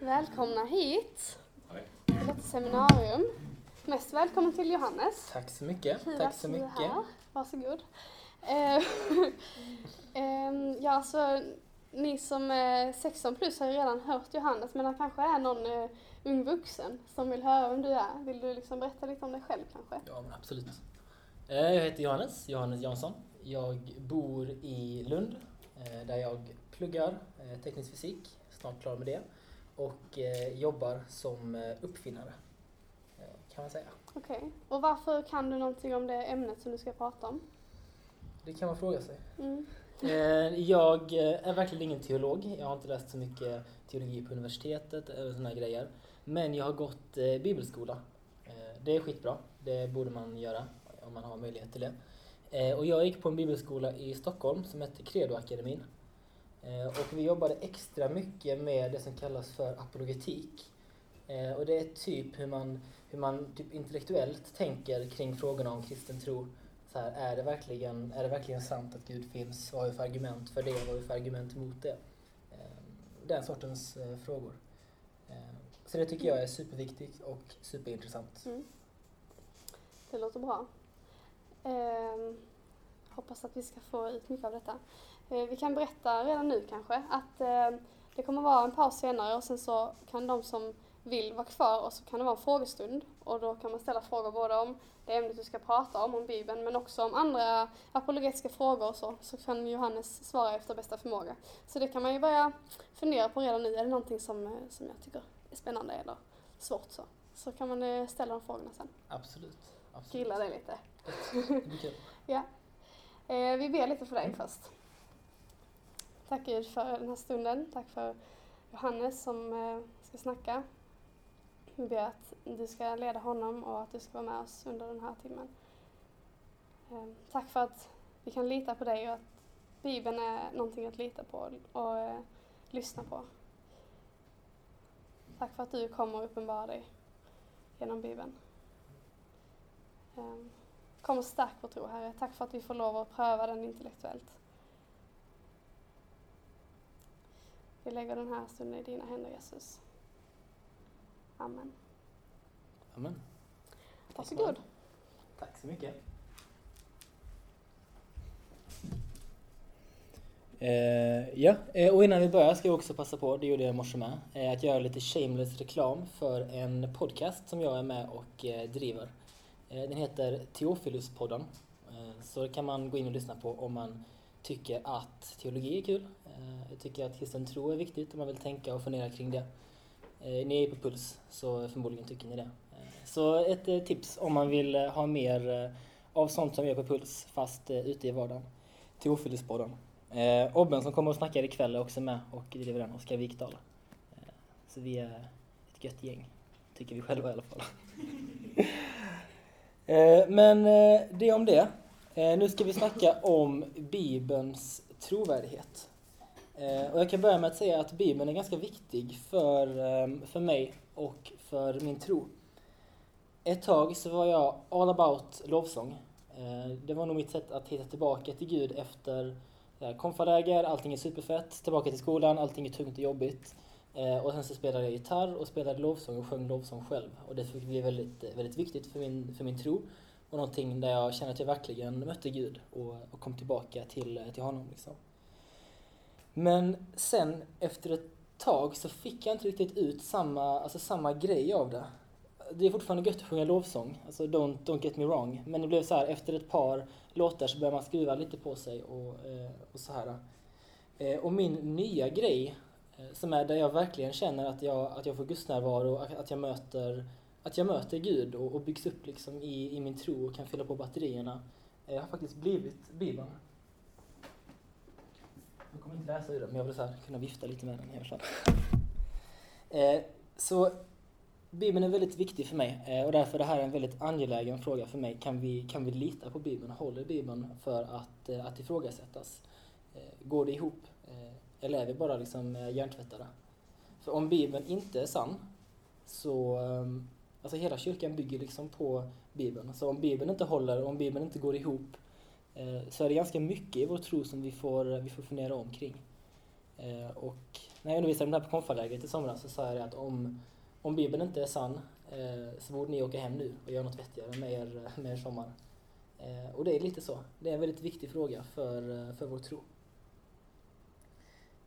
Välkomna hit till detta seminarium. Mest välkommen till Johannes. Tack så mycket. Kul Tack så mycket. här. Varsågod. Eh, ehm, ja, alltså, ni som är 16 plus har ju redan hört Johannes, men det kanske är någon eh, ung vuxen som vill höra vem du är. Vill du liksom berätta lite om dig själv kanske? Ja, men absolut. Eh, Jag heter Johannes, Johannes Jansson. Jag bor i Lund där jag pluggar teknisk fysik, snart klar med det, och eh, jobbar som eh, uppfinnare, kan man säga. Okej. Och varför kan du någonting om det ämnet som du ska prata om? Det kan man fråga sig. Mm. Eh, Jag är verkligen ingen teolog. Jag har inte läst så mycket teologi på universitetet eller såna här grejer. Men jag har gått eh, bibelskola. Det är skitbra. Det borde man göra om man har möjlighet till det. Och jag gick på en bibelskola i Stockholm som hette Credoakademin. Eh, och vi jobbade extra mycket med det som kallas för apologetik. Eh, och det är typ hur man, hur man typ intellektuellt tänker kring frågorna om kristen tro så här, är, det verkligen, är det verkligen sant att Gud finns? Vad har vi för argument för det? Vad har vi för argument emot det? Eh, den sortens frågor. Så det tycker jag är superviktigt och superintressant. Mm. Det låter bra. Eh, hoppas att vi ska få ut mycket av detta. Eh, vi kan berätta redan nu kanske att eh, det kommer vara en paus senare och sen så kan de som vill vara kvar och så kan det vara en frågestund och då kan man ställa frågor både om det ämnet du ska prata om, om Bibeln, men också om andra apologetiska frågor och så, så kan Johannes svara efter bästa förmåga. Så det kan man ju börja fundera på redan nu, är det någonting som, eh, som jag tycker är spännande eller svårt så. Så kan man ställa de frågorna sen. Absolut. Absolut. Grilla det lite. Eh, vi ber lite för dig först. Tack Gud för den här stunden. Tack för Johannes som eh, ska snacka. Vi ber att du ska leda honom och att du ska vara med oss under den här timmen. Eh, tack för att vi kan lita på dig och att Bibeln är någonting att lita på och eh, lyssna på. Tack för att du kommer och uppenbarar dig genom Bibeln. Kom och stärk vår tro, Herre. Tack för att vi får lov att pröva den intellektuellt. Vi lägger den här stunden i dina händer, Jesus. Amen. Amen. Varsågod. Tack så mycket. Eh, ja, eh, och innan vi börjar ska jag också passa på, det gjorde jag i morse med, eh, att göra lite shameless reklam för en podcast som jag är med och eh, driver. Eh, den heter Teofiluspodden. Eh, så kan man gå in och lyssna på om man tycker att teologi är kul. Eh, jag tycker att kristen tro är viktigt om man vill tänka och fundera kring det. Eh, ni är på Puls, så förmodligen tycker ni det. Eh, så ett tips om man vill ha mer av sånt som vi gör på Puls, fast ute i vardagen. Teofiluspodden. Obben som kommer och snackar ikväll är också med och driver den, Oskar Wikdahl. Så vi är ett gött gäng, tycker vi själva i alla fall. men det om det. Eh, nu ska vi snacka om Bibelns trovärdighet. Eh, och jag kan börja med att säga att Bibeln är ganska viktig för, eh, för mig och för min tro. Ett tag så var jag all about lovsång. Eh, det var nog mitt sätt att hitta tillbaka till Gud efter eh, konfaläger, allting är superfett, tillbaka till skolan, allting är tungt och jobbigt. Eh, och sen så spelade jag gitarr och spelade lovsång och sjöng lovsång själv. Och det fick bli väldigt, väldigt viktigt för min, för min tro. Och någonting där jag kände att jag verkligen mötte Gud och, och kom tillbaka till, till honom. Liksom. Men sen efter ett tag så fick jag inte riktigt ut samma, alltså samma grej av det. Det är fortfarande gött att sjunga lovsång, alltså don't, don't get me wrong. Men det blev så här, efter ett par låtar så började man skruva lite på sig och, eh, och så här. Eh, och min nya grej, eh, som är där jag verkligen känner att jag, att jag får gudsnärvaro, att att jag möter, att jag möter Gud och, och byggs upp liksom i, i min tro och kan fylla på batterierna, eh, har faktiskt blivit Bibeln. Jag kommer inte läsa ur den, men jag vill så här, kunna vifta lite med den i alla fall. Eh, så Bibeln är väldigt viktig för mig eh, och därför är det här en väldigt angelägen fråga för mig. Kan vi, kan vi lita på Bibeln? Håller Bibeln för att, eh, att ifrågasättas? Eh, Går det ihop? Eh, Eller är vi bara liksom eh, hjärntvättade? För om Bibeln inte är sann så, ehm, alltså hela kyrkan bygger liksom på Bibeln. Så om Bibeln inte håller, om Bibeln inte går ihop eh, så är det ganska mycket i vår tro som vi får, eh, vi får fundera omkring. Eh, och när jag undervisade om det här på konfalägret i somras så sa jag det att om, om Bibeln inte är sann eh, så borde ni åka hem nu och göra något vettigare med er, eh, med er sommar. Eh, och det är lite så. Det är en väldigt viktig fråga för, för vår tro.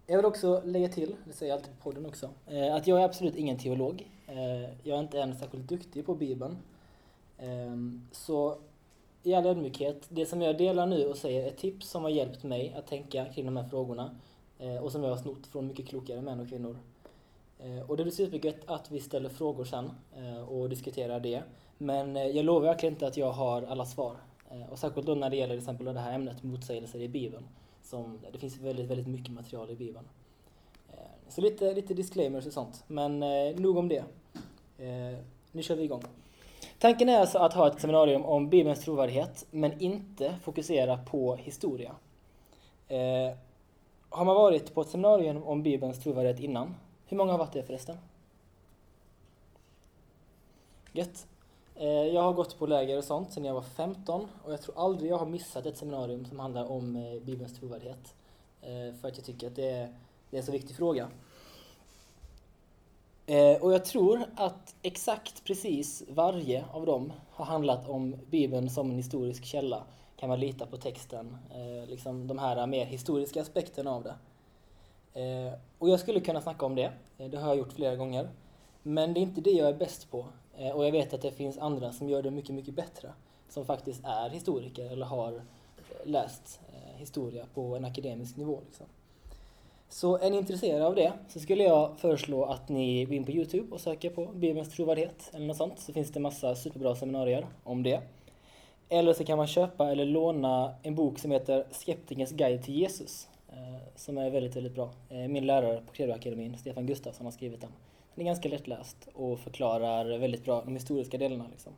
Jag vill också lägga till, det säger jag alltid på podden också, eh, att jag är absolut ingen teolog. Eh, jag är inte ens särskilt duktig på Bibeln. Ehm, så i all ödmjukhet, det som jag delar nu och säger är tips som har hjälpt mig att tänka kring de här frågorna eh, och som jag har snott från mycket klokare män och kvinnor. Och det blir supergött att vi ställer frågor sen och diskuterar det. Men jag lovar verkligen inte att jag har alla svar. Och särskilt då när det gäller till exempel det här ämnet motsägelser i Bibeln. Som, det finns väldigt, väldigt mycket material i Bibeln. Eh, så lite, lite disclaimers och sånt. Men eh, nog om det. Eh, nu kör vi igång. Tanken är alltså att ha ett seminarium om Bibelns trovärdighet, men inte fokusera på historia. Eh, har man varit på ett seminarium om Bibelns trovärdighet innan? Hur många har varit det förresten? Gött. Eh, jag har gått på läger och sånt sedan jag var 15 och jag tror aldrig jag har missat ett seminarium som handlar om eh, Bibelns trovärdighet. Eh, för att jag tycker att det är, det är en så viktig fråga. Och jag tror att exakt precis varje av dem har handlat om Bibeln som en historisk källa. Kan man lita på texten? Liksom de här mer historiska aspekterna av det. Och jag skulle kunna snacka om det. Det har jag gjort flera gånger. Men det är inte det jag är bäst på. Eh, och jag vet att det finns andra som gör det mycket, mycket bättre. Som faktiskt är historiker eller har eh, läst eh, historia på en akademisk nivå. Liksom. Så är ni intresserade av det så skulle jag föreslå att ni går in på Youtube och söker på Bibelns trovärdighet eller något sånt. Så finns det massa superbra seminarier om det. Eller så kan man köpa eller låna en bok som heter Skeptikens guide till Jesus. Som är väldigt, väldigt bra. Min lärare på Credoakademin, Stefan Gustafsson, har skrivit den. Den är ganska lättläst och förklarar väldigt bra de historiska delarna. Liksom.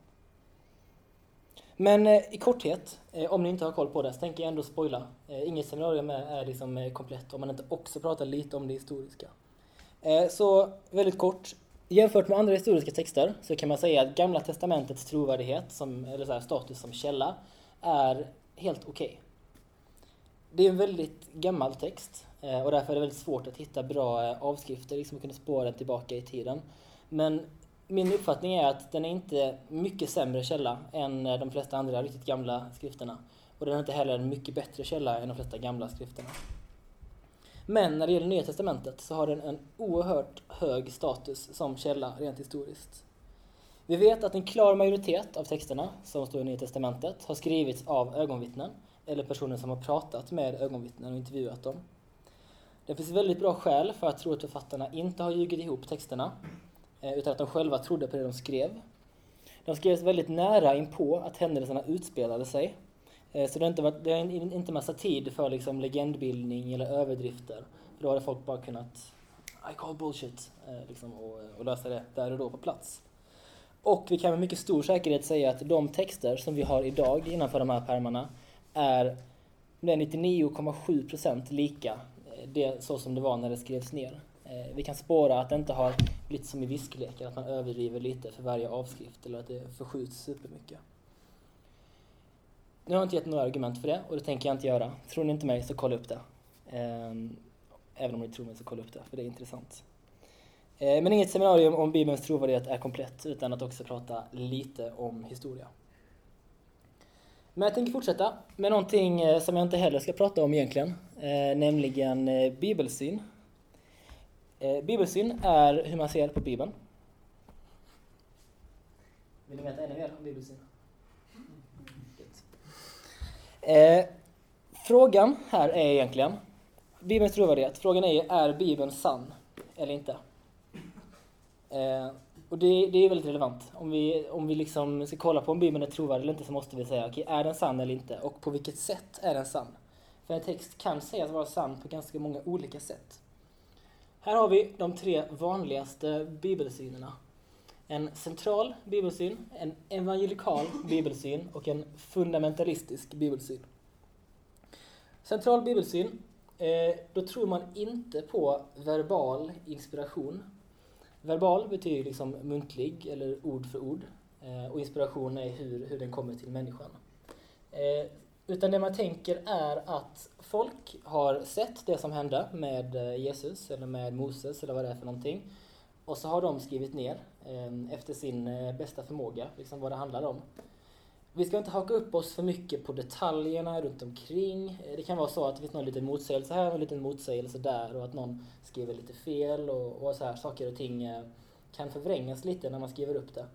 Men eh, i korthet, eh, om ni inte har koll på det, så tänker jag ändå spoila. Eh, inget seminarium är liksom komplett om man inte också pratar lite om det historiska. Så väldigt kort, jämfört med andra historiska texter så kan man säga att Gamla Testamentets trovärdighet, som, eller så här, status som källa, är helt okej. Okay. Det är en väldigt gammal text Eh, och därför är det väldigt svårt att hitta bra eh, avskrifter, liksom att kunna spåra den tillbaka i tiden. Men min uppfattning är att den är inte mycket sämre källa än eh, de flesta andra riktigt gamla skrifterna. Och den är inte heller en mycket bättre källa än de flesta gamla skrifterna. Men när det gäller Nya Testamentet så har den en oerhört hög status som källa rent historiskt. Vi vet att en klar majoritet av texterna som står i Nya Testamentet har skrivits av ögonvittnen eller personer som har pratat med ögonvittnen och intervjuat dem. Det finns väldigt bra skäl för att tro att författarna inte har ljugit ihop texterna, eh, utan att de själva trodde på det de skrev. De skrevs väldigt nära inpå att händelserna utspelade sig. Eh, så det har inte, varit, det har inte massa tid för liksom legendbildning eller överdrifter. För då hade folk bara kunnat I call bullshit eh, liksom, och, och lösa det där och då på plats. Och vi kan med mycket stor säkerhet säga att de texter som vi har idag innanför de här pärmarna är 99,7% lika det så som det var när det skrevs ner. Eh, vi kan spåra att det inte har blivit som i viskleken, att man överdriver lite för varje avskrift eller att det förskjuts supermycket. Nu har jag inte gett några argument för det och det tänker jag inte göra. Tror ni inte mig så kolla upp det. Ehm, även om ni tror mig så kolla upp det, för det är intressant. Eh, men inget seminarium om Bibelns trovärdighet är komplett utan att också prata lite om historia. Men jag tänker fortsätta med någonting eh, som jag inte heller ska prata om egentligen, Eh, nämligen eh, bibelsyn. Eh, bibelsyn är hur man ser på Bibeln. Vill ni veta ännu mer om bibelsyn? Eh, frågan här är egentligen, Bibelns trovärdighet, frågan är är Bibeln sann eller inte? Och det, det är väldigt relevant. Om vi, om vi liksom ska kolla på om Bibeln är trovärdig eller inte så måste vi säga, okej, okay, är den sann eller inte? Och på vilket sätt är den sann? För en text kan sägas vara sann på ganska många olika sätt. Här har vi de tre vanligaste bibelsynerna. En central bibelsyn, en evangelikal bibelsyn och en fundamentalistisk bibelsyn. Central bibelsyn, eh, då tror man inte på verbal inspiration Verbal betyder liksom muntlig eller ord för ord. Eh, och inspiration är hur, hur den kommer till människan. Eh, utan det man tänker är att folk har sett det som hände med eh, Jesus eller med Moses eller vad det är för någonting. Och så har de skrivit ner ehm, efter sin eh, bästa förmåga, liksom vad det handlar om. Vi ska inte haka upp oss för mycket på detaljerna runt omkring. Eh, det kan vara så att det finns någon liten motsägelse här och en liten motsägelse där och att någon skriver lite fel och, och så här saker och ting kan förvrängas lite när man skriver upp det.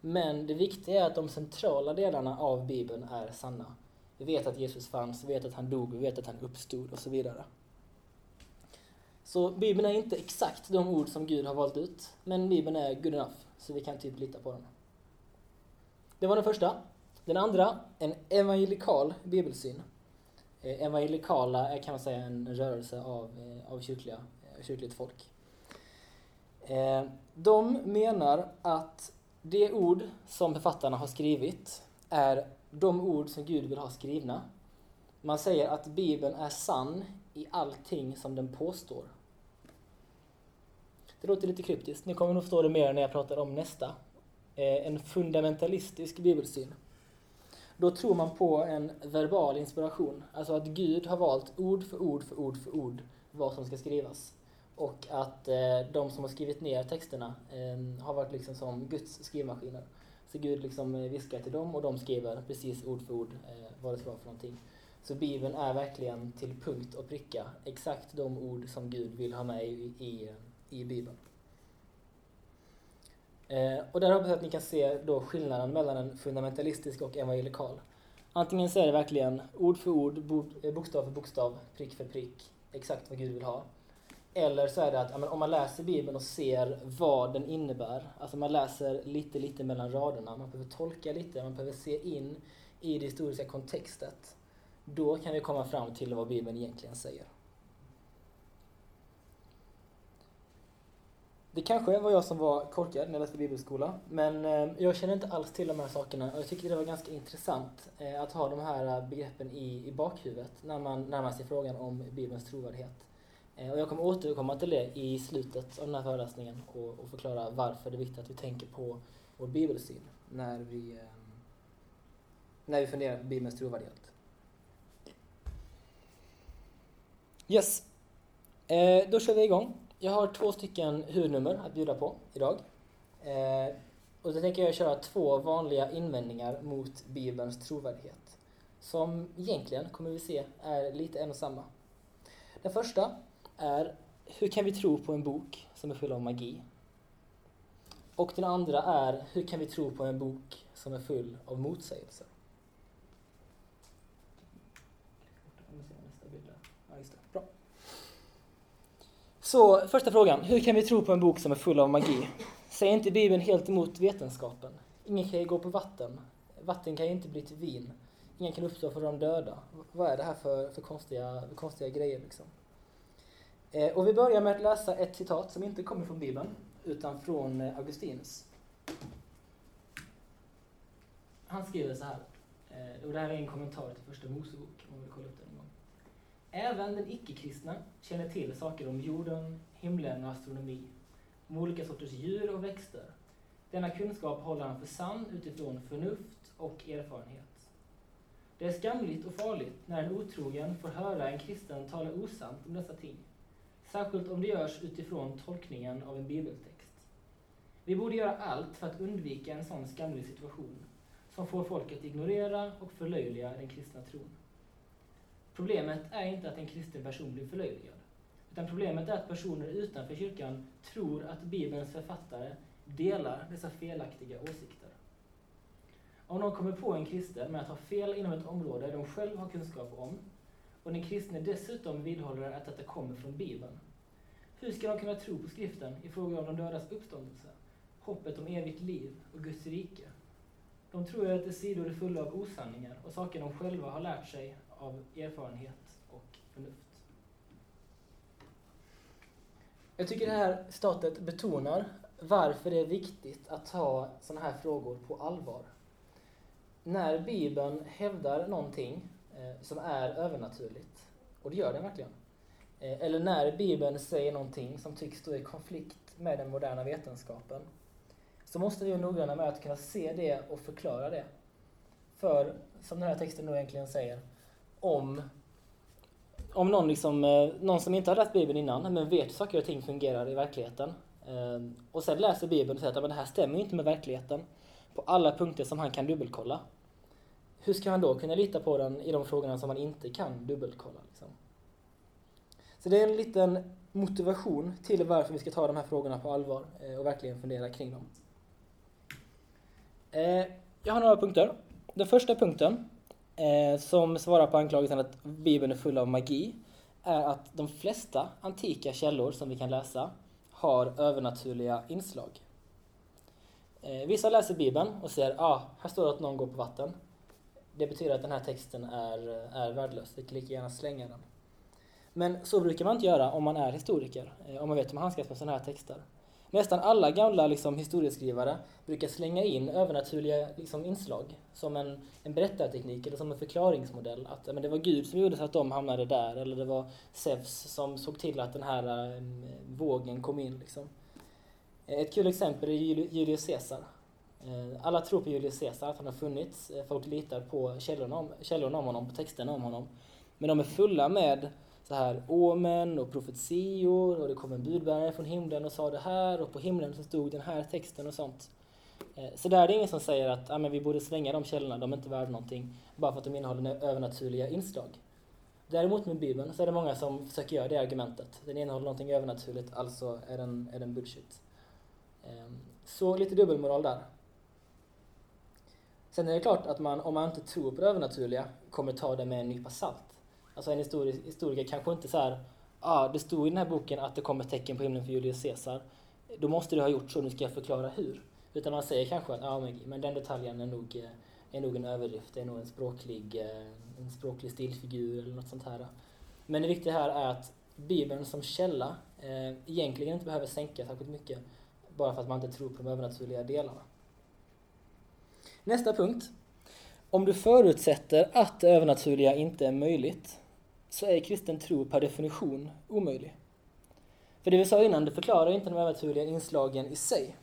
Men det viktiga är att de centrala delarna av Bibeln är sanna. Vi vet att Jesus fanns, vi vet att han dog, vi vet att han uppstod och så vidare. Så Bibeln är inte exakt de ord som Gud har valt ut, men Bibeln är good enough, så vi kan typ lita på den. Det var den första. Den andra, en evangelikal bibelsyn. Eh, evangelikala är kan man säga en rörelse av, eh, av kyrkliga, eh, kyrkligt folk. De menar att det ord som författarna har skrivit är de ord som Gud vill ha skrivna. Man säger att Bibeln är sann i allting som den påstår. Det låter lite kryptiskt. Ni kommer nog förstå det mer när jag pratar om nästa. Eh, en fundamentalistisk bibelsyn. Då tror man på en verbal inspiration, alltså att Gud har valt ord för ord för ord för ord vad som ska skrivas. Och att eh, de som har skrivit ner texterna eh, har varit liksom som Guds skrivmaskiner. Så Gud liksom eh, viskar till dem och de skriver precis ord för ord eh, vad det ska vara för någonting. Så Bibeln är verkligen till punkt och pricka exakt de ord som Gud vill ha med i, i, i Bibeln. Eh, och där hoppas jag att ni kan se då skillnaden mellan en fundamentalistisk och evangelikal. Antingen så är det verkligen ord för ord, eh, bokstav för bokstav, prick för prick, exakt vad Gud vill ha. Eller så är det att om man läser Bibeln och ser vad den innebär, alltså man läser lite, lite mellan raderna, man behöver tolka lite, man behöver se in i det historiska kontextet. Då kan vi komma fram till vad Bibeln egentligen säger. Det kanske var jag som var korkad när jag läste bibelskola, men eh, jag känner inte alls till de här sakerna och jag tycker det var ganska intressant eh, att ha de här begreppen i, i bakhuvudet när man närmar sig frågan om Bibelns trovärdighet. Eh, och jag kommer återkomma till det i slutet av den här föreläsningen och, och förklara varför det är viktigt att vi tänker på vår bibelsyn när vi, ehm, när vi funderar på Bibelns trovärdighet. Yes, eh, då kör vi igång. Jag har två stycken huvudnummer att bjuda på idag. Eh, och då tänker jag köra två vanliga invändningar mot Bibelns trovärdighet. Som egentligen, kommer vi se, är lite en och samma. Den första är hur kan vi tro på en bok som är full av magi? Och den andra är hur kan vi tro på en bok som är full av motsägelser? Så första frågan, hur kan vi tro på en bok som är full av magi? Säger inte Bibeln helt emot vetenskapen? Ingen kan ju gå på vatten. Vatten kan ju inte bli till vin. Ingen kan uppstå för de döda. Vad är det här för, för konstiga, konstiga grejer liksom? Eh, och vi börjar med att läsa ett citat som inte kommer från Bibeln, utan från eh, Augustinus. Han skriver så här, eh, och det här är en kommentar till första Mosebok, om man vill kolla upp det en gång. Även den icke-kristna känner till saker om jorden, himlen och astronomi, om olika sorters djur och växter. Denna kunskap håller han för sann utifrån förnuft och erfarenhet. Det är skamligt och farligt när en otrogen får höra en kristen tala osant om dessa ting särskilt om det görs utifrån tolkningen av en bibeltext. Vi borde göra allt för att undvika en sån skamlig situation som får folk att ignorera och förlöjliga den kristna tron. Problemet är inte att en kristen person blir förlöjligad, utan problemet är att personer utanför kyrkan tror att Bibelns författare delar dessa felaktiga åsikter. Om någon kommer på en kristen med att ha fel inom ett område de själv har kunskap om, och den kristne dessutom vidhåller att detta kommer från Bibeln. Hur ska de kunna tro på skriften i fråga om de dödas uppståndelse, hoppet om evigt liv och Guds rike? De tror ju att dess sidor är fulla av osanningar och saker de själva har lärt sig av erfarenhet och förnuft. Jag tycker det här statet betonar varför det är viktigt att ta sådana här frågor på allvar. När Bibeln hävdar någonting eh, som är övernaturligt. Och det gör den verkligen. Eh, eller när Bibeln säger någonting som tycks stå i konflikt med den moderna vetenskapen. Så måste vi vara noggranna med att kunna se det och förklara det. för, som den här texten då egentligen säger, om, om någon, liksom, eh, någon som inte har läst Bibeln innan men vet hur saker och ting fungerar i verkligheten eh, och sen läser Bibeln och säger att men det här stämmer inte med verkligheten på alla punkter som han kan dubbelkolla. Hur ska han då kunna lita på den i de frågorna som han inte kan dubbelkolla? Liksom? Så det är en liten motivation till varför vi ska ta de här frågorna på allvar eh, och verkligen fundera kring dem. Eh, jag har några punkter. Den första punkten, eh, som svarar på anklagelsen att Bibeln är full av magi, är att de flesta antika källor som vi kan läsa har övernaturliga inslag. Vissa läser Bibeln och säger ah, här står det att någon går på vatten. Det betyder att den här texten är, är värdelös, vi kan lika gärna slänga den. Men så brukar man inte göra om man är historiker, eh, om man vet hur man handskas med sådana här texter. Nästan alla gamla liksom, historieskrivare brukar slänga in övernaturliga liksom, inslag som en, en berättarteknik eller som en förklaringsmodell. Att men det var Gud som gjorde så att de hamnade där eller det var Zeus som såg till att den här äm, vågen kom in. Liksom. Eh, ett kul exempel är Julius Caesar. Eh, alla tror på Julius Caesar, att han har funnits. Eh, folk litar på källorna om, källorna om honom, på texterna om honom. Men de är fulla med så här omen och profetior och det kom en budbärare från himlen och sa det här och på himlen så stod den här texten och sånt. Eh, så där är det ingen som säger att ah, men vi borde slänga de källorna, de är inte värda någonting, bara för att de innehåller övernaturliga inslag. Däremot med Bibeln så är det många som försöker göra det argumentet. Den innehåller någonting övernaturligt, alltså är den, är den bullshit. Ehm, så lite dubbelmoral där. Sen är det klart att man, om man inte tror på det övernaturliga, kommer ta det med en nypa salt. Alltså en historiker kanske inte så här, ah, det stod i den här boken att det kommer tecken på himlen för Julius Caesar. Då måste det ha gjort så, nu ska jag förklara hur. Utan man säger kanske att, ah, men, den detaljen är nog, eh, är nog en överdrift, det är nog en språklig, eh, en språklig stilfigur eller något sånt här. Men det viktiga här är att Bibeln som källa eh, egentligen inte behöver sänka särskilt mycket bara för att man inte tror på de övernaturliga delarna. Nästa punkt. Om du förutsätter att det övernaturliga inte är möjligt så är kristen tro per definition omöjlig. För det vi sa innan, det förklarar inte de övernaturliga inslagen i sig.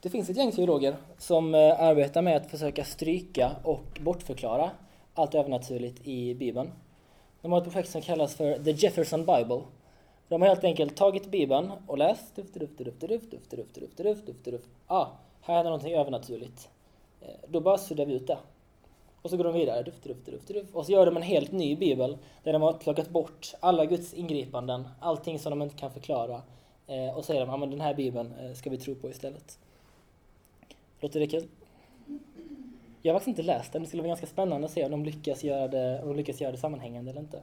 Det finns ett gäng teologer som arbetar med att försöka stryka och bortförklara allt övernaturligt i Bibeln. De har ett projekt som kallas för The Jefferson Bible. De har helt enkelt tagit Bibeln och läst duft, duft, duft, duft, duft, duft, duft, duft, duft, duft. Ah, här är någonting övernaturligt. Eh, då bara suddar vi ut det. Och så går de vidare, duft, duft, duft, duft. Och så gör de en helt ny bibel där de har plockat bort alla Guds ingripanden, allting som de inte kan förklara. Eh, och säger de, ja men den här bibeln eh, ska vi tro på istället. Låter det kul? Jag har faktiskt inte läst den, det skulle vara ganska spännande att se om de lyckas göra det, om de lyckas göra det sammanhängande eller inte.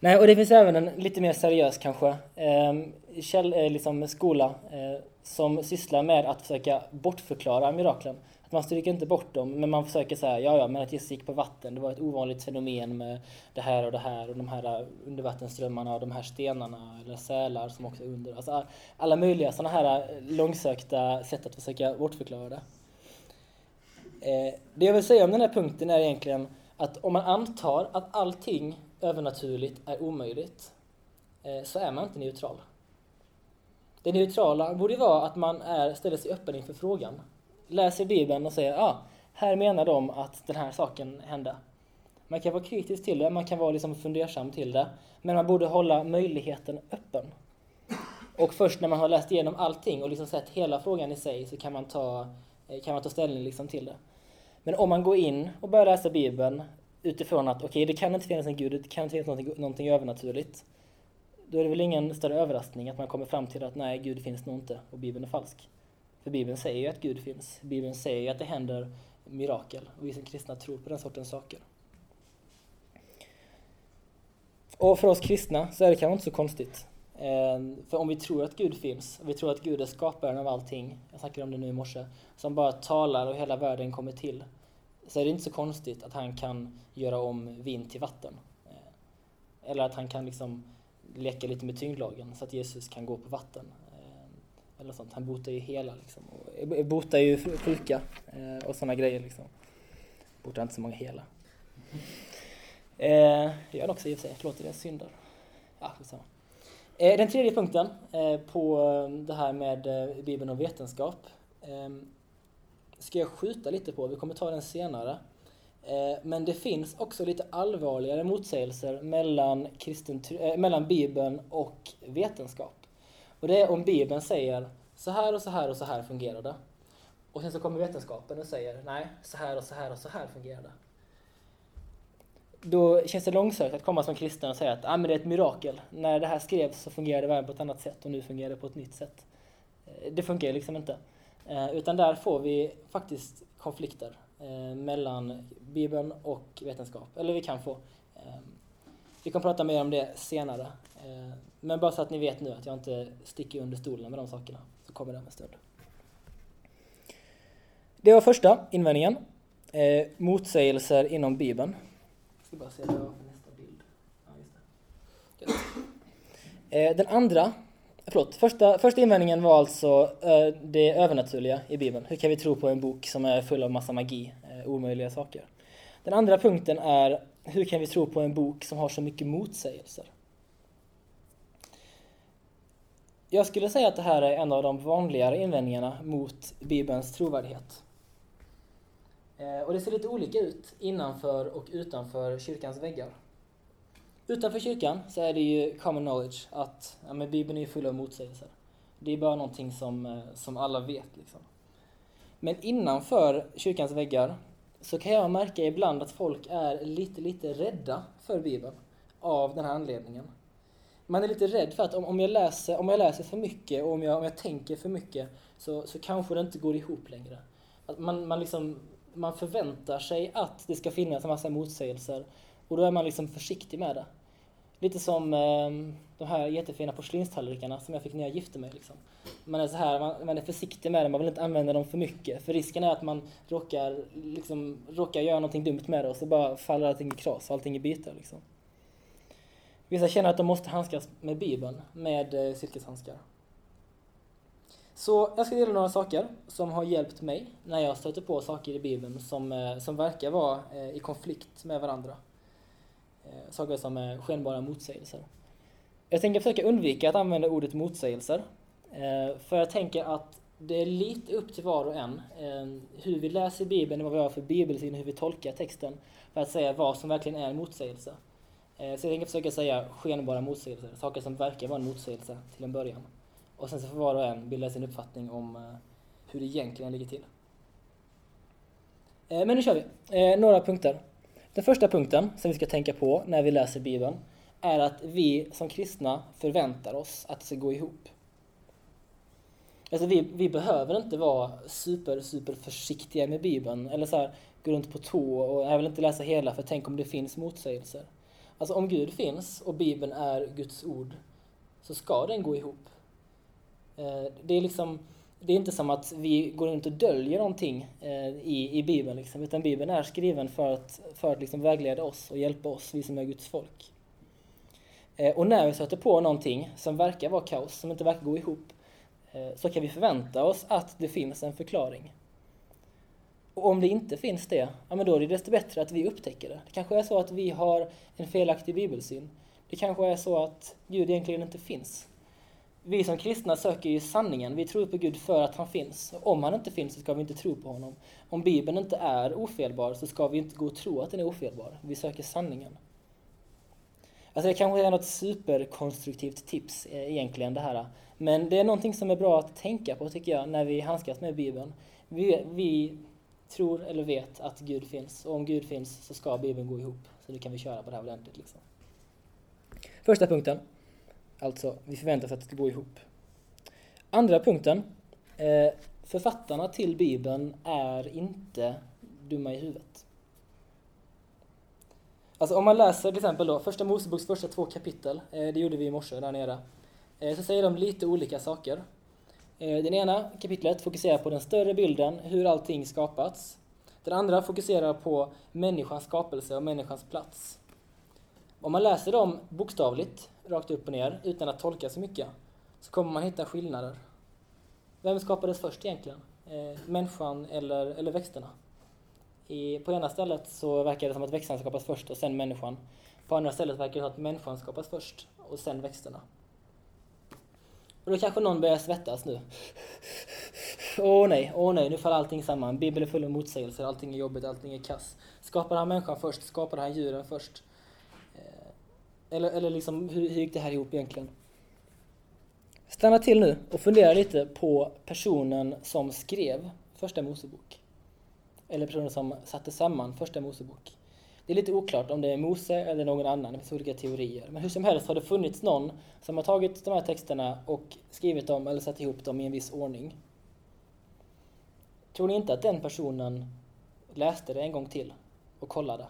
Nej, och det finns även en lite mer seriös kanske, eh, käll, eh, liksom skola eh, som sysslar med att försöka bortförklara miraklen. Man stryker inte bort dem, men man försöker säga ja, ja, men att Jesus gick på vatten, det var ett ovanligt fenomen med det här och det här och de här undervattensströmmarna och de här stenarna eller sälar som också är under. Alltså alla möjliga sådana här eh, långsökta sätt att försöka bortförklara det. Eh, det jag vill säga om den här punkten är egentligen att om man antar att allting övernaturligt är omöjligt eh, så är man inte neutral. Det neutrala borde vara att man är, ställer sig öppen inför frågan läser Bibeln och säger ah, här menar de att den här saken hände. Man kan vara kritisk till det, man kan vara liksom fundersam till det, men man borde hålla möjligheten öppen. Och först när man har läst igenom allting och liksom sett hela frågan i sig så kan man ta, eh, kan man ta ställning liksom till det. Men om man går in och börjar läsa Bibeln utifrån att okej, okay, det kan inte finnas en gud, det kan inte finnas någonting, någonting övernaturligt. Då är det väl ingen större överraskning att man kommer fram till att nej, Gud finns nog inte och Bibeln är falsk. För Bibeln säger ju att Gud finns. Bibeln säger ju att det händer mirakel. Och vi som kristna tror på den sortens saker. Och för oss kristna så är det kanske inte så konstigt. Eh, för om vi tror att Gud finns, och vi tror att Gud är skaparen av allting, jag snackade om det nu i morse, som bara talar och hela världen kommer till, så är det inte så konstigt att han kan göra om vin till vatten. Eh, eller att han kan liksom leka lite med tyngdlagen så att Jesus kan gå på vatten. Eller sånt. Han botar ju hela liksom. Och eh, botar ju sjuka eh, och sådana grejer liksom. Botar inte så många hela. Eh, det gör han också i och för sig. Förlåt, det är synder. Ja. Eh, den tredje punkten eh, på eh, det här med eh, Bibeln och vetenskap. Eh, ska jag skjuta lite på, vi kommer ta den senare. Men det finns också lite allvarligare motsägelser mellan, kristen, mellan Bibeln och vetenskap. Och det är om Bibeln säger så här och så här och så här fungerar det. Och sen så kommer vetenskapen och säger nej, så här och så här och så här fungerar det. Då känns det långsökt att komma som kristen och säga att ah, men det är ett mirakel. När det här skrevs så fungerade världen på ett annat sätt och nu fungerar det på ett nytt sätt. Eh, det funkar liksom inte. Eh, utan där får vi faktiskt konflikter eh, mellan Bibeln och vetenskap. Eller vi kan få. Ehm, vi kommer prata mer om det senare. Men bara så att ni vet nu att jag inte sticker under stolen med de sakerna, så kommer det om en stund. Det var första invändningen. Eh, motsägelser inom Bibeln. Jag ska bara se vad nästa bild. Ja, just det. Eh, den andra, förlåt, första, första invändningen var alltså eh, det övernaturliga i Bibeln. Hur kan vi tro på en bok som är full av massa magi, eh, omöjliga saker? Den andra punkten är hur kan vi tro på en bok som har så mycket motsägelser? Jag skulle säga att det här är en av de vanligare invändningarna mot Bibelns trovärdighet. Eh, och det ser lite olika ut innanför och utanför kyrkans väggar. Utanför kyrkan så är det ju common knowledge att ja, men Bibeln är full av motsägelser. Det är bara någonting som, eh, som alla vet. Liksom. Men innanför kyrkans väggar så kan jag märka ibland att folk är lite, lite rädda för Bibeln av den här anledningen. Man är lite rädd för att om, om, jag, läser, om jag läser för mycket och om jag, om jag tänker för mycket så, så kanske det inte går ihop längre. Att man, man, liksom, man förväntar sig att det ska finnas en massa motsägelser och då är man liksom försiktig med det. Lite som eh, de här jättefina porslinstallrikarna som jag fick när jag gifte mig. Liksom. Man är så här, man, man, är försiktig med det, man vill inte använda dem för mycket. För risken är att man råkar, liksom, råkar göra någonting dumt med det och så bara faller allting i kras och allting i bitar. Liksom. Vissa känner att de måste handskas med Bibeln med eh, silkeshandskar. Så jag ska dela några saker som har hjälpt mig när jag stöter på saker i Bibeln som, eh, som verkar vara eh, i konflikt med varandra. Saker som är skenbara motsägelser. Jag tänker försöka undvika att använda ordet motsägelser. För jag tänker att det är lite upp till var och en hur vi läser Bibeln, vad vi har för bibelsyn, hur vi tolkar texten för att säga vad som verkligen är en motsägelse. Eh, så jag tänker försöka säga skenbara motsägelser, saker som verkar vara en motsägelse till en början. Och sen så får var och en bilda sin uppfattning om eh, hur det egentligen ligger till. Eh, men nu kör vi. Några punkter. Den första punkten som vi ska tänka på när vi läser Bibeln är att vi som kristna förväntar oss att det ska gå ihop. Alltså vi, vi behöver inte vara super, super försiktiga med Bibeln eller så här, gå runt på tå och jag vill inte läsa hela för tänk om det finns motsägelser. Alltså om Gud finns och Bibeln är Guds ord så ska den gå ihop. Eh, det är liksom, det är inte som att vi går runt och döljer någonting eh, i, i Bibeln, liksom, utan Bibeln är skriven för att, för att liksom vägleda oss och hjälpa oss, vi som är Guds folk. Eh, och när vi stöter på någonting som verkar vara kaos, som inte verkar gå ihop, eh, så kan vi förvänta oss att det finns en förklaring. Och om det inte finns det, ja men då är det desto bättre att vi upptäcker det. Det kanske är så att vi har en felaktig bibelsyn. Det kanske är så att Gud egentligen inte finns. Vi som kristna söker ju sanningen. Vi tror på Gud för att han finns. Om han inte finns så ska vi inte tro på honom. Om Bibeln inte är ofelbar så ska vi inte gå och tro att den är ofelbar. Vi söker sanningen. Alltså det kanske är något superkonstruktivt tips eh, egentligen det här. Men det är någonting som är bra att tänka på tycker jag när vi handskas med Bibeln. Vi, vi tror eller vet att Gud finns. Och om Gud finns så ska Bibeln gå ihop. Så nu kan vi köra på det här ordentligt. Liksom. Första punkten. Alltså, vi förväntar oss att det ska gå ihop. Andra punkten. Eh, författarna till Bibeln är inte dumma i huvudet. Alltså om man läser till exempel då, första Moseboks första två kapitel, eh, det gjorde vi i morse där nere, eh, så säger de lite olika saker. Eh, den ena kapitlet fokuserar på den större bilden, hur allting skapats. Den andra fokuserar på människans skapelse och människans plats. Om man läser dem bokstavligt, rakt upp och ner, utan att tolka så mycket, så kommer man hitta skillnader. Vem skapades först egentligen? Eh, människan eller, eller växterna? I, på ena stället så verkar det som att växterna skapas först och sen människan. På andra stället verkar det som att människan skapas först och sen växterna. Och då kanske någon börjar svettas nu. åh nej, åh nej, nu faller allting samman. Bibeln är full av motsägelser, allting är jobbigt, allting är kass. Skapade han människan först? Skapade han djuren först? Eh, eller, eller liksom, hur, hur gick det här ihop egentligen? Stanna till nu och fundera lite på personen som skrev Första Mosebok. Eller personen som satte samman Första Mosebok. Det är lite oklart om det är Mose eller någon annan, det finns olika teorier. Men hur som helst har det funnits någon som har tagit de här texterna och skrivit dem eller satt ihop dem i en viss ordning. Tror ni inte att den personen läste det en gång till och kollade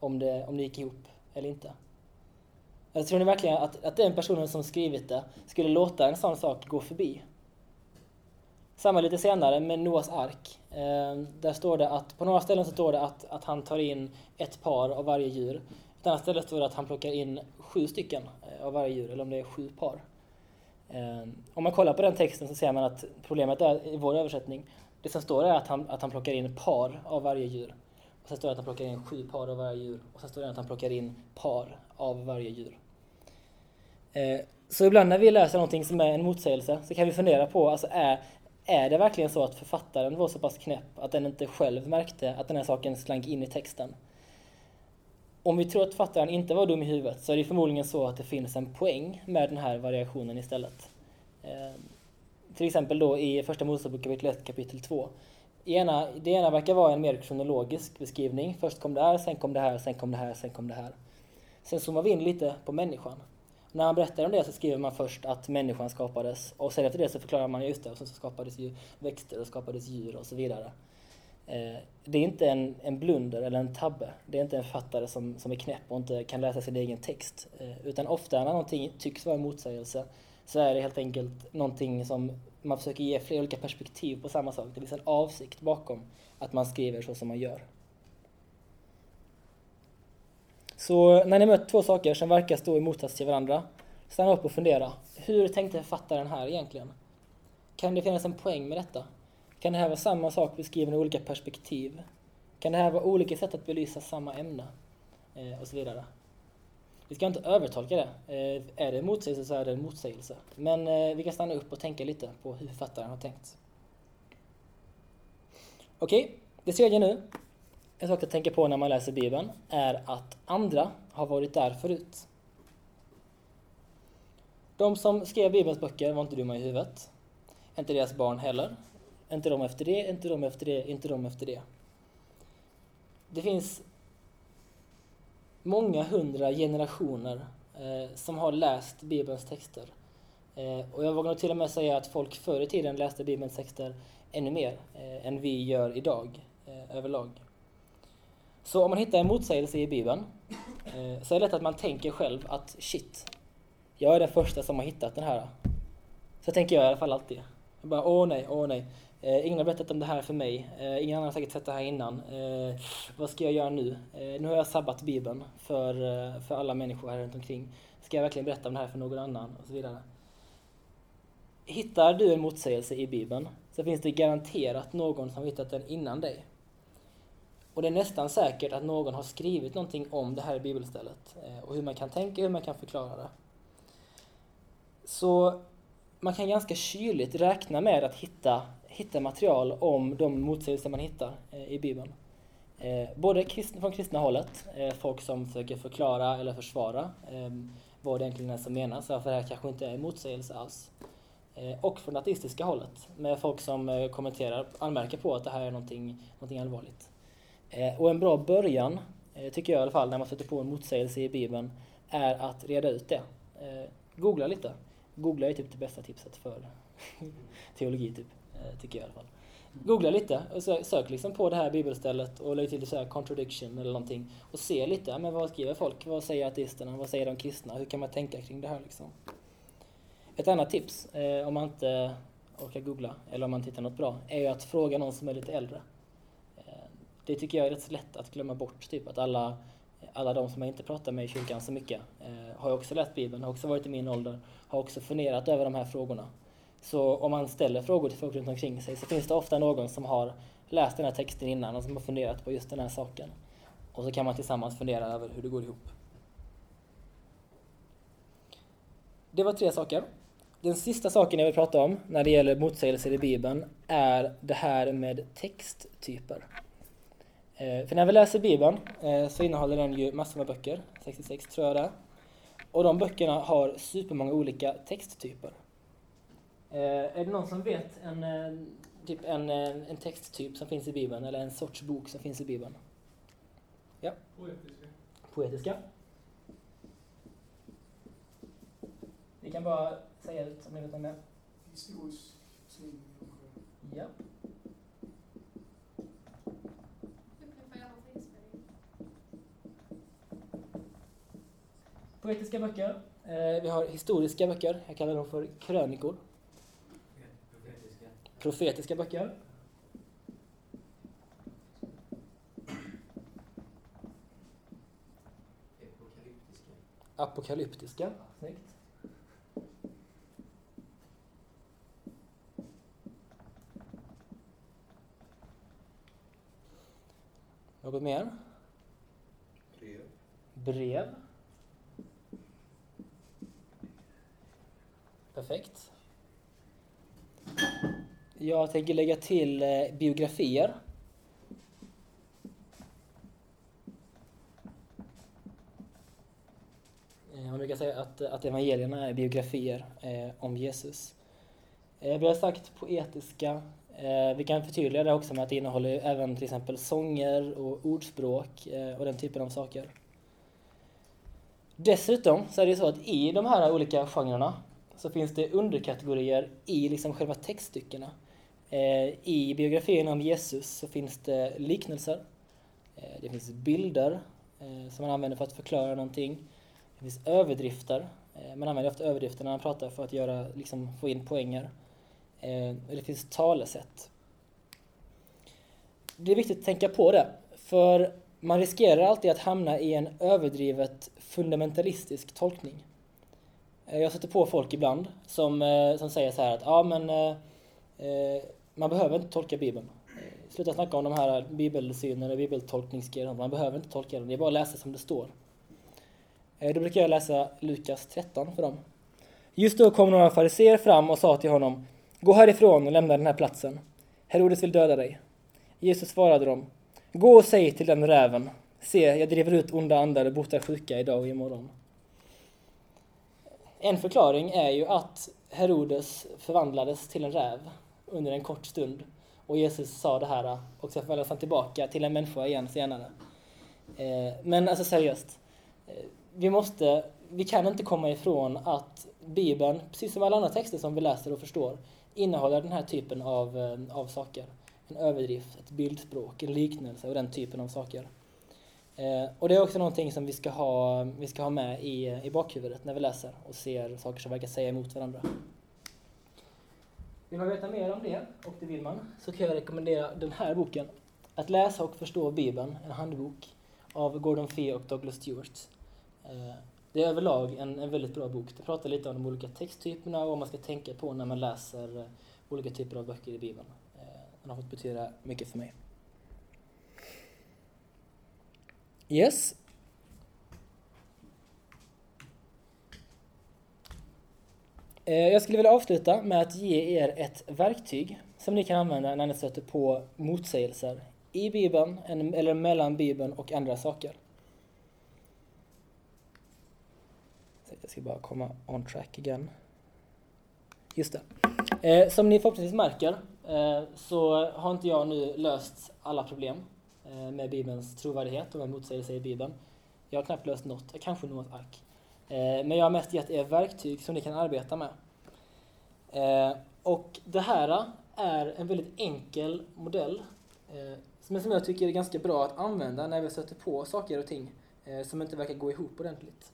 om det, om det gick ihop eller inte? Eller tror ni verkligen att, att den personen som skrivit det skulle låta en sån sak gå förbi? Samma lite senare med Noas ark. Eh, där står det att, på några ställen så står det att, att han tar in ett par av varje djur. På ett annat ställe står det att han plockar in sju stycken eh, av varje djur, eller om det är sju par. Eh, om man kollar på den texten så ser man att problemet är, i vår översättning, det som står är att han, att han plockar in par av varje djur. Och sen står det att han plockar in sju par av varje djur. Och sen står det att han plockar in par av varje djur. Eh, så ibland när vi läser någonting som är en motsägelse så kan vi fundera på, alltså är, är det verkligen så att författaren var så pass knäpp att den inte själv märkte att den här saken slank in i texten? Om vi tror att författaren inte var dum i huvudet så är det förmodligen så att det finns en poäng med den här variationen istället. Eh, till exempel då i Första Mosebok kapitel 1 kapitel 2. Ena, det ena verkar vara en mer kronologisk beskrivning. Först kom det här, sen kom det här, sen kom det här, sen kom det här. Sen zoomar vi in lite på människan. När han berättar om det så skriver man först att människan skapades och sen efter det så förklarar man just det, och så skapades ju växter och skapades djur och så vidare. Eh, det är inte en, en blunder eller en tabbe. Det är inte en författare som, som är knäpp och inte kan läsa sin egen text. Eh, utan ofta när någonting tycks vara en motsägelse så är det helt enkelt någonting som man försöker ge flera olika perspektiv på samma sak. Det finns en avsikt bakom att man skriver så som man gör. Så när ni möter två saker som verkar stå i motsats till varandra, stanna upp och fundera. Hur tänkte författaren här egentligen? Kan det finnas en poäng med detta? Kan det här vara samma sak beskriven i olika perspektiv? Kan det här vara olika sätt att belysa samma ämne? Eh, och så vidare. Vi ska inte övertolka det. Eh, är det en motsägelse så är det en motsägelse. Men eh, vi kan stanna upp och tänka lite på hur författaren har tänkt. Okej, okay, det tredje nu en sak att tänka på när man läser Bibeln är att andra har varit där förut. De som skrev Bibelns böcker var inte dumma i huvudet. Inte deras barn heller. Inte de efter det, inte de efter det, inte de efter det. Det finns många hundra generationer eh, som har läst Bibelns texter. Eh, och jag vågar nog till och med säga att folk förr i tiden läste Bibelns texter ännu mer eh, än vi gör idag eh, överlag. Så om man hittar en motsägelse i Bibeln eh, så är det lätt att man tänker själv att shit, jag är den första som har hittat den här. Så tänker jag i alla fall alltid. Jag bara åh nej, åh nej. Eh, ingen har berättat om det här för mig. Eh, ingen annan har säkert sett det här innan. Eh, vad ska jag göra nu? Eh, nu har jag sabbat Bibeln för, eh, för alla människor här runt omkring. Ska jag verkligen berätta om det här för någon annan? Och så vidare. Hittar du en motsägelse i Bibeln så finns det garanterat någon som hittat den innan dig. Och det är nästan säkert att någon har skrivit någonting om det här bibelstället eh, och hur man kan tänka, hur man kan förklara det. Så man kan ganska kyligt räkna med att hitta, hitta material om de motsägelser man hittar eh, i Bibeln. Eh, både från kristna hållet, folk som försöker förklara eller försvara vad det egentligen är som menas, varför det här kanske inte är en motsägelse alls. Och från det ateistiska hållet, med folk som kommenterar, anmärker på att det här är någonting, någonting allvarligt. Eh, och en bra början, eh, tycker jag i alla fall, när man sätter på en motsägelse i Bibeln, är att reda ut det. Eh, googla lite. Googla är typ det bästa tipset för teologi, typ, tycker jag i alla fall. Googla lite och sök liksom på det här bibelstället och lägg till så här contradiction eller någonting och se lite, men vad skriver folk? Vad säger ateisterna? Vad säger de kristna? Hur kan man tänka kring det här liksom? Ett annat tips, om man inte orkar googla eller om man tittar något bra, är ju att fråga någon som är lite äldre det tycker jag är rätt så lätt att glömma bort. Typ att alla, alla de som jag inte pratar med i kyrkan så mycket eh, har också läst Bibeln, har också varit i min ålder, har också funderat över de här frågorna. Så om man ställer frågor till folk runt omkring sig så finns det ofta någon som har läst den här texten innan och som har funderat på just den här saken. Och så kan man tillsammans fundera över hur det går ihop. Det var tre saker. den sista saken jag vill prata om när det gäller motsägelser i Bibeln är det här med texttyper. Eh, för när vi läser Bibeln eh, så innehåller den ju massor med böcker, 66 tror jag det är. Och de böckerna har supermånga olika texttyper. Eh, är det någon som vet en, typ en, en texttyp som finns i Bibeln eller en sorts bok som finns i Bibeln? Ja. Poetiska. Poetiska. Ni kan bara säga ut om ni vet om det. Historisk skrivning. Ja. Poetiska böcker. Eh, vi har historiska böcker. Jag kallar dem för krönikor. Profetiska. Profetiska böcker. Apokalyptiska. Apokalyptiska. Snyggt. Något mer? Brev. Brev. Perfekt. Jag tänker lägga till eh, biografier. Eh, man brukar säga att, att evangelierna är biografier eh, om Jesus. Eh, vi har sagt poetiska. Eh, vi kan förtydliga det också med att det innehåller även till exempel sånger och ordspråk eh, och den typen av saker. Dessutom så är det så att i de här olika genrerna så finns det underkategorier i liksom själva textstyckena. Eh, I biografin om Jesus så finns det liknelser. Eh, det finns bilder eh, som man använder för att förklara någonting. Det finns överdrifter. Man använder ofta överdrifter när man pratar för att göra, liksom, få in poänger. Och det finns talesätt. Det är viktigt att tänka på det, för man riskerar alltid att hamna i en överdrivet fundamentalistisk tolkning. Eh, jag sätter på folk ibland som, eh, som säger så här att ja men eh, eh man behöver inte tolka Bibeln. Sluta snacka om de här bibelsynen och bibeltolkningsgrejerna. Man behöver inte tolka den, det är bara att läsa som det står. Eh, Då brukar jag läsa Lukas 13 för dem. Just då kom några fariseer fram och sa till honom Gå härifrån och lämna den här platsen. Herodes vill döda dig. Jesus svarade dem Gå och säg till den räven Se, jag driver ut onda andar och botar sjuka idag och imorgon. En förklaring är ju att Herodes förvandlades till en räv under en kort stund och Jesus sa det här och så förvandlades han tillbaka till en människa igen senare. Eh, men alltså seriöst, eh, vi måste, vi kan inte komma ifrån att Bibeln, precis som alla andra texter som vi läser och förstår, innehåller den här typen av, eh, av saker. En överdrift, ett bildspråk, en liknelse och den typen av saker. Eh, och det är också någonting som vi ska ha, vi ska ha med i, i bakhuvudet när vi läser och ser saker som verkar säga emot varandra. Vill man veta mer om det, och det vill man, så kan jag rekommendera den här boken. Att läsa och förstå Bibeln, en handbok av Gordon Fee och Douglas Stewart. Eh, det är överlag en, en väldigt bra bok. Det pratar lite om de olika texttyperna och vad man ska tänka på när man läser eh, olika typer av böcker i Bibeln. Eh, den har fått betyda mycket för mig. Yes. Eh, jag skulle vilja avsluta med att ge er ett verktyg som ni kan använda när ni stöter på motsägelser i Bibeln eller mellan Bibeln och andra saker. Jag ska bara komma on track again. Just det. Eh, som ni förhoppningsvis märker eh, så har inte jag nu löst alla problem Eh, med Bibelns trovärdighet och med motsägelser i Bibeln. Jag har knappt löst något, kanske något ark. Eh, men jag har mest gett er verktyg som ni kan arbeta med. Eh, och det här är en väldigt enkel modell men som jag tycker är ganska bra att använda när vi stöter på saker och ting som inte verkar gå ihop ordentligt.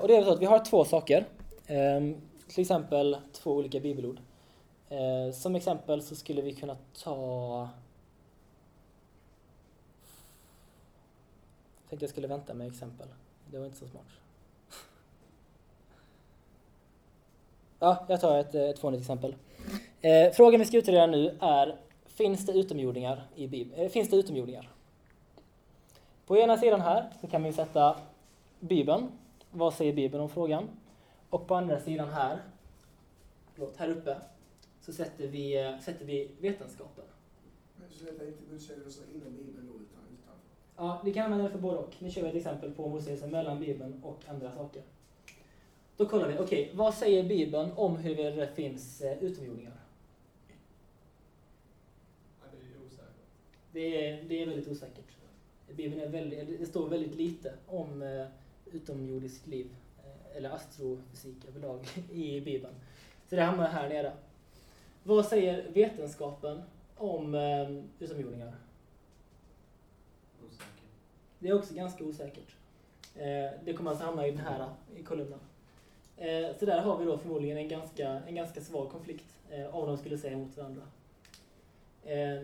Och det är så att vi har två saker, ehm, till exempel två olika bibelord. Som exempel så skulle vi kunna ta tänkte jag skulle vänta med exempel. Det var inte så smart. Ja, jag tar ett, eh, ett fånigt exempel. Eh, frågan vi ska utreda nu är, finns det utomjordingar i Bibeln? Eh, finns det utomjordingar? På ena sidan här så kan vi sätta Bibeln. Vad säger Bibeln om frågan? Och på andra sidan här, förlåt, här uppe så sätter vi, eh, sätter vi vetenskapen. Men så detta är inte motsägelser inom Bibeln då, utan? Ja, vi kan använda det för både och. Nu kör vi ett exempel på motsägelser mellan Bibeln och andra saker. Då kollar vi, okej, vad säger Bibeln om huruvida det finns eh, utomjordingar? Ja, det är osäkert. Det är, det är väldigt osäkert. Bibeln är väldigt, det står väldigt lite om eh, utomjordiskt liv, eh, eller astrofysik överlag, i Bibeln. Så det hamnar här nere. Vad säger vetenskapen om eh, utomjordingar? Det är också ganska osäkert. Eh, det kommer alltså hamna i den här i kolumnen. Eh, så där har vi då förmodligen en ganska, en ganska svag konflikt eh, om de skulle säga emot varandra. Eh,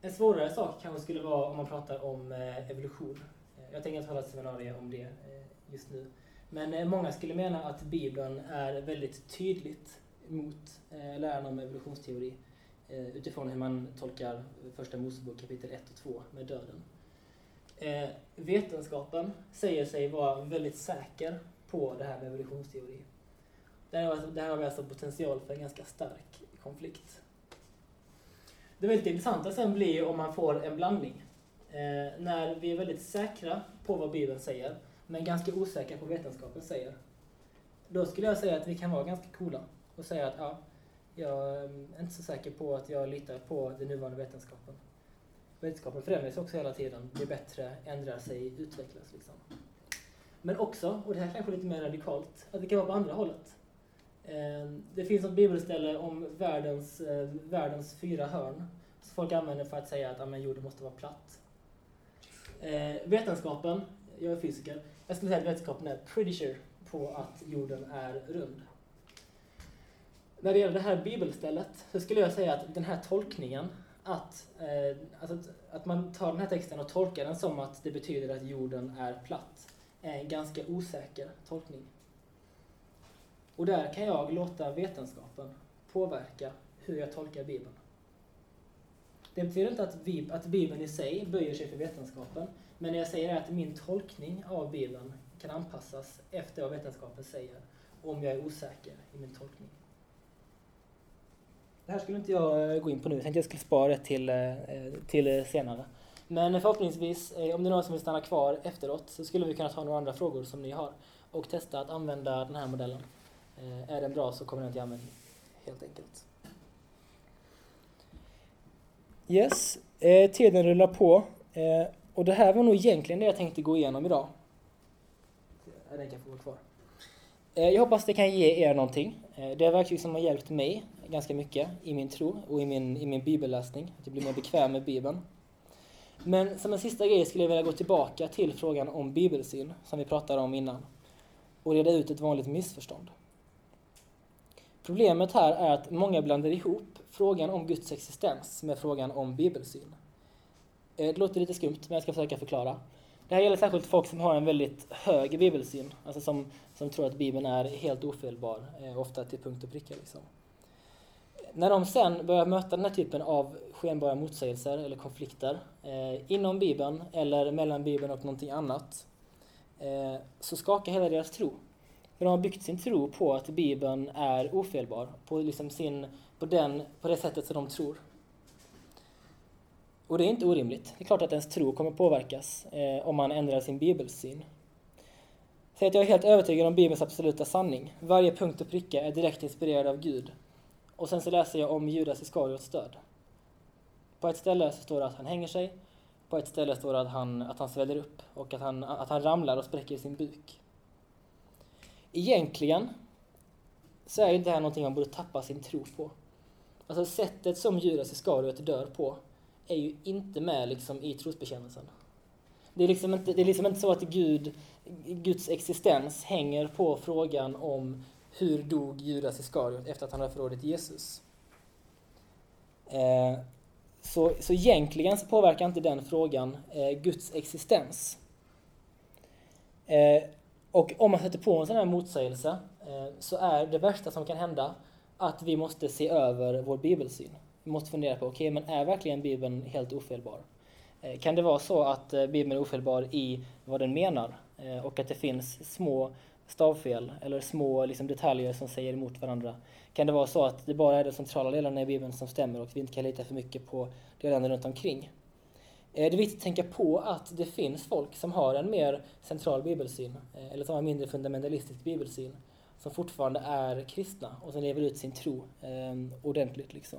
en svårare sak kanske skulle vara om man pratar om eh, evolution. Eh, jag tänker inte hålla ett seminarium om det eh, just nu. Men eh, många skulle mena att Bibeln är väldigt tydligt mot eh, läran om evolutionsteori eh, utifrån hur man tolkar Första Mosebok kapitel 1 och 2 med döden. Eh, vetenskapen säger sig vara väldigt säker på det här med evolutionsteori. Där har, alltså- där har vi alltså potential för en ganska stark konflikt. Det väldigt intressanta sen blir om man får en blandning. Eh, när vi är väldigt säkra på vad Bibeln säger, men ganska osäkra på vad vetenskapen säger. Då skulle jag säga att vi kan vara ganska coola och säga att ja, jag är inte så säker på att jag litar på den nuvarande vetenskapen. Vetenskapen förändras också hela tiden, blir bättre, ändrar sig, utvecklas liksom. Men också, och det här kanske är lite mer radikalt, att det kan vara på andra hållet. Ehm, det finns ett bibelställe om världens, eh, världens fyra hörn som folk använder för att säga att ja, jorden måste vara platt. Ehm, vetenskapen, jag är fysiker, jag skulle säga att vetenskapen är pretty sure på att jorden är rund. När det gäller det här bibelstället så skulle jag säga att den här tolkningen, att, eh, alltså att, att man tar den här texten och tolkar den som att det betyder att jorden är platt, är en ganska osäker tolkning. Och där kan jag låta vetenskapen påverka hur jag tolkar Bibeln. Det betyder inte att, Bib- att Bibeln i sig böjer sig för vetenskapen, men det jag säger är att min tolkning av Bibeln kan anpassas efter vad vetenskapen säger, om jag är osäker i min tolkning. Det här skulle inte jag eh, gå in på nu, jag tänkte jag skulle spara det till, eh, till eh, senare. Men förhoppningsvis, om det är någon som vill stanna kvar efteråt, så skulle vi kunna ta några andra frågor som ni har och testa att använda den här modellen. Är den bra så kommer den till användning, helt enkelt. Yes, eh, tiden rullar på. Eh, och det här var nog egentligen det jag tänkte gå igenom idag. Den kan få vara kvar. Eh, jag hoppas det kan ge er någonting. Det det verktyg som har hjälpt mig ganska mycket i min tro och i min, i min bibelläsning. Att jag blir mer bekväm med Bibeln. Men som en sista grej skulle jag vilja gå tillbaka till frågan om bibelsyn, som vi pratade om innan. Och reda ut ett vanligt missförstånd. Problemet här är att många blandar ihop frågan om Guds existens med frågan om bibelsyn. Eh, det låter lite skumt, men jag ska försöka förklara. Det här gäller särskilt folk som har en väldigt hög bibelsyn, alltså som, som tror att Bibeln är helt ofelbar, eh, ofta till punkt och pricka. Liksom. När de sen börjar möta den här typen av skenbara motsägelser eller konflikter eh, inom Bibeln eller mellan Bibeln och någonting annat, eh, så skakar hela deras tro. För de har byggt sin tro på att Bibeln är ofelbar, på, liksom sin, på, den, på det sättet som de tror. Och det är inte orimligt. Det är klart att ens tro kommer påverkas eh, om man ändrar sin bibelsyn. Säg att jag är helt övertygad om Bibelns absoluta sanning. Varje punkt och pricka är direkt inspirerad av Gud. Och sen så läser jag om Judas Iskariots död. På ett ställe så står det att han hänger sig, på ett ställe står det att han, att han sväller upp och att han, att han ramlar och spräcker sin buk. Egentligen så är ju det här någonting man borde tappa sin tro på. Alltså sättet som Judas Iskariot dör på är ju inte med liksom i trosbekännelsen. Det är, liksom inte, det är liksom inte så att Gud, Guds existens hänger på frågan om hur dog Judas Iskariot efter att han hade förrådit Jesus. Eh, så, så egentligen så påverkar inte den frågan eh, Guds existens. Eh, och om man sätter på en sån här motsägelse eh, så är det värsta som kan hända att vi måste se över vår bibelsyn. Vi måste fundera på, okej, men är verkligen Bibeln helt ofelbar? Eh, Kan det vara så att eh, Bibeln är ofelbar i vad den menar eh, och att det finns små stavfel eller små liksom, detaljer som säger emot varandra? Kan det vara så att det bara är de centrala delarna i Bibeln som stämmer och vi inte kan lita för mycket på delarna runt omkring? Eh, det är viktigt att tänka på att det finns folk som har en mer central bibelsyn, eh, eller som har en mindre fundamentalistisk bibelsyn, som fortfarande är kristna och som lever ut sin tro eh, ordentligt. Liksom.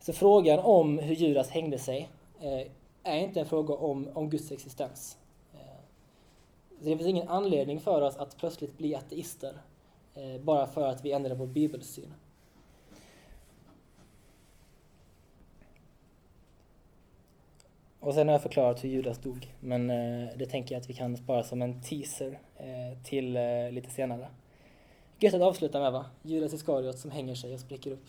Så frågan om hur Judas hängde sig eh, är inte en fråga om, om Guds existens. Så det finns ingen anledning för oss att plötsligt bli ateister eh, bara för att vi ändrar vår bibelsyn. Och sen har jag förklarat hur Judas dog, men eh, det tänker jag att vi kan spara som en teaser eh, till eh, lite senare. Gött att avsluta med va? Judas Iskariot som hänger sig och spricker upp.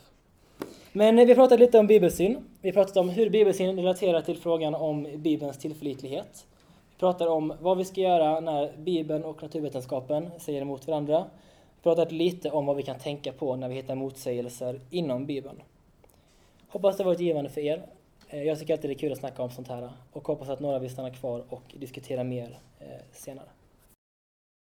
Men eh, vi har pratat lite om bibelsyn. Vi har pratat om hur bibelsyn relaterar till frågan om Bibelns tillförlitlighet. Vi pratar om vad vi ska göra när Bibeln och naturvetenskapen säger emot varandra. Vi pratat lite om vad vi kan tänka på när vi hittar motsägelser inom Bibeln. Hoppas det har varit givande för er. Eh, jag tycker alltid det är kul att snacka om sånt här och hoppas att några vill stanna kvar och diskutera mer eh, senare.